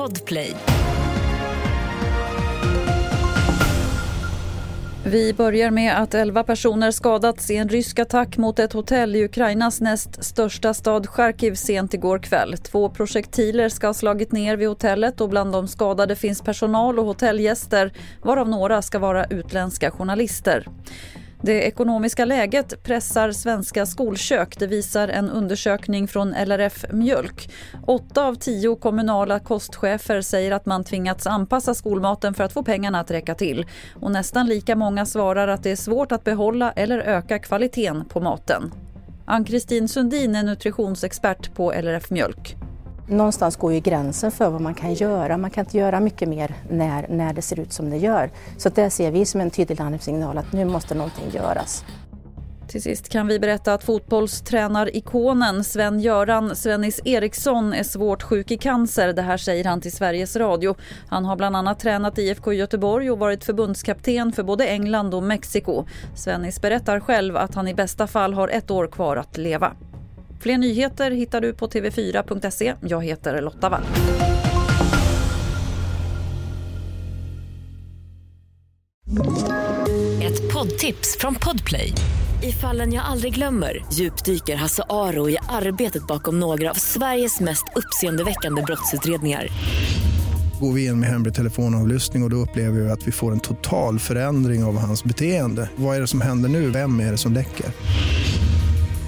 Podplay. Vi börjar med att 11 personer skadats i en rysk attack mot ett hotell i Ukrainas näst största stad Charkiv sent igår kväll. Två projektiler ska ha slagit ner vid hotellet och bland de skadade finns personal och hotellgäster varav några ska vara utländska journalister. Det ekonomiska läget pressar svenska skolkök. Det visar en undersökning från LRF Mjölk. Åtta av tio kommunala kostchefer säger att man tvingats anpassa skolmaten för att få pengarna att räcka till. Och nästan lika många svarar att det är svårt att behålla eller öka kvaliteten på maten. Ann-Kristin Sundin är nutritionsexpert på LRF Mjölk. Någonstans går ju gränsen för vad man kan göra. Man kan inte göra mycket mer när, när det ser ut som det gör. Så det ser vi som en tydlig larmsignal att nu måste någonting göras. Till sist kan vi berätta att fotbollstränarikonen Sven-Göran Svennis Eriksson är svårt sjuk i cancer. Det här säger han till Sveriges Radio. Han har bland annat tränat IFK Göteborg och varit förbundskapten för både England och Mexiko. Svennis berättar själv att han i bästa fall har ett år kvar att leva. Fler nyheter hittar du på tv4.se. Jag heter Lotta Wall. Ett poddtips från Podplay. I fallen jag aldrig glömmer djupdyker Hasse Aro i arbetet bakom några av Sveriges mest uppseendeväckande brottsutredningar. Går vi in med hemlig telefonavlyssning och, och då upplever vi att vi får en total förändring av hans beteende. Vad är det som händer nu? Vem är det som läcker?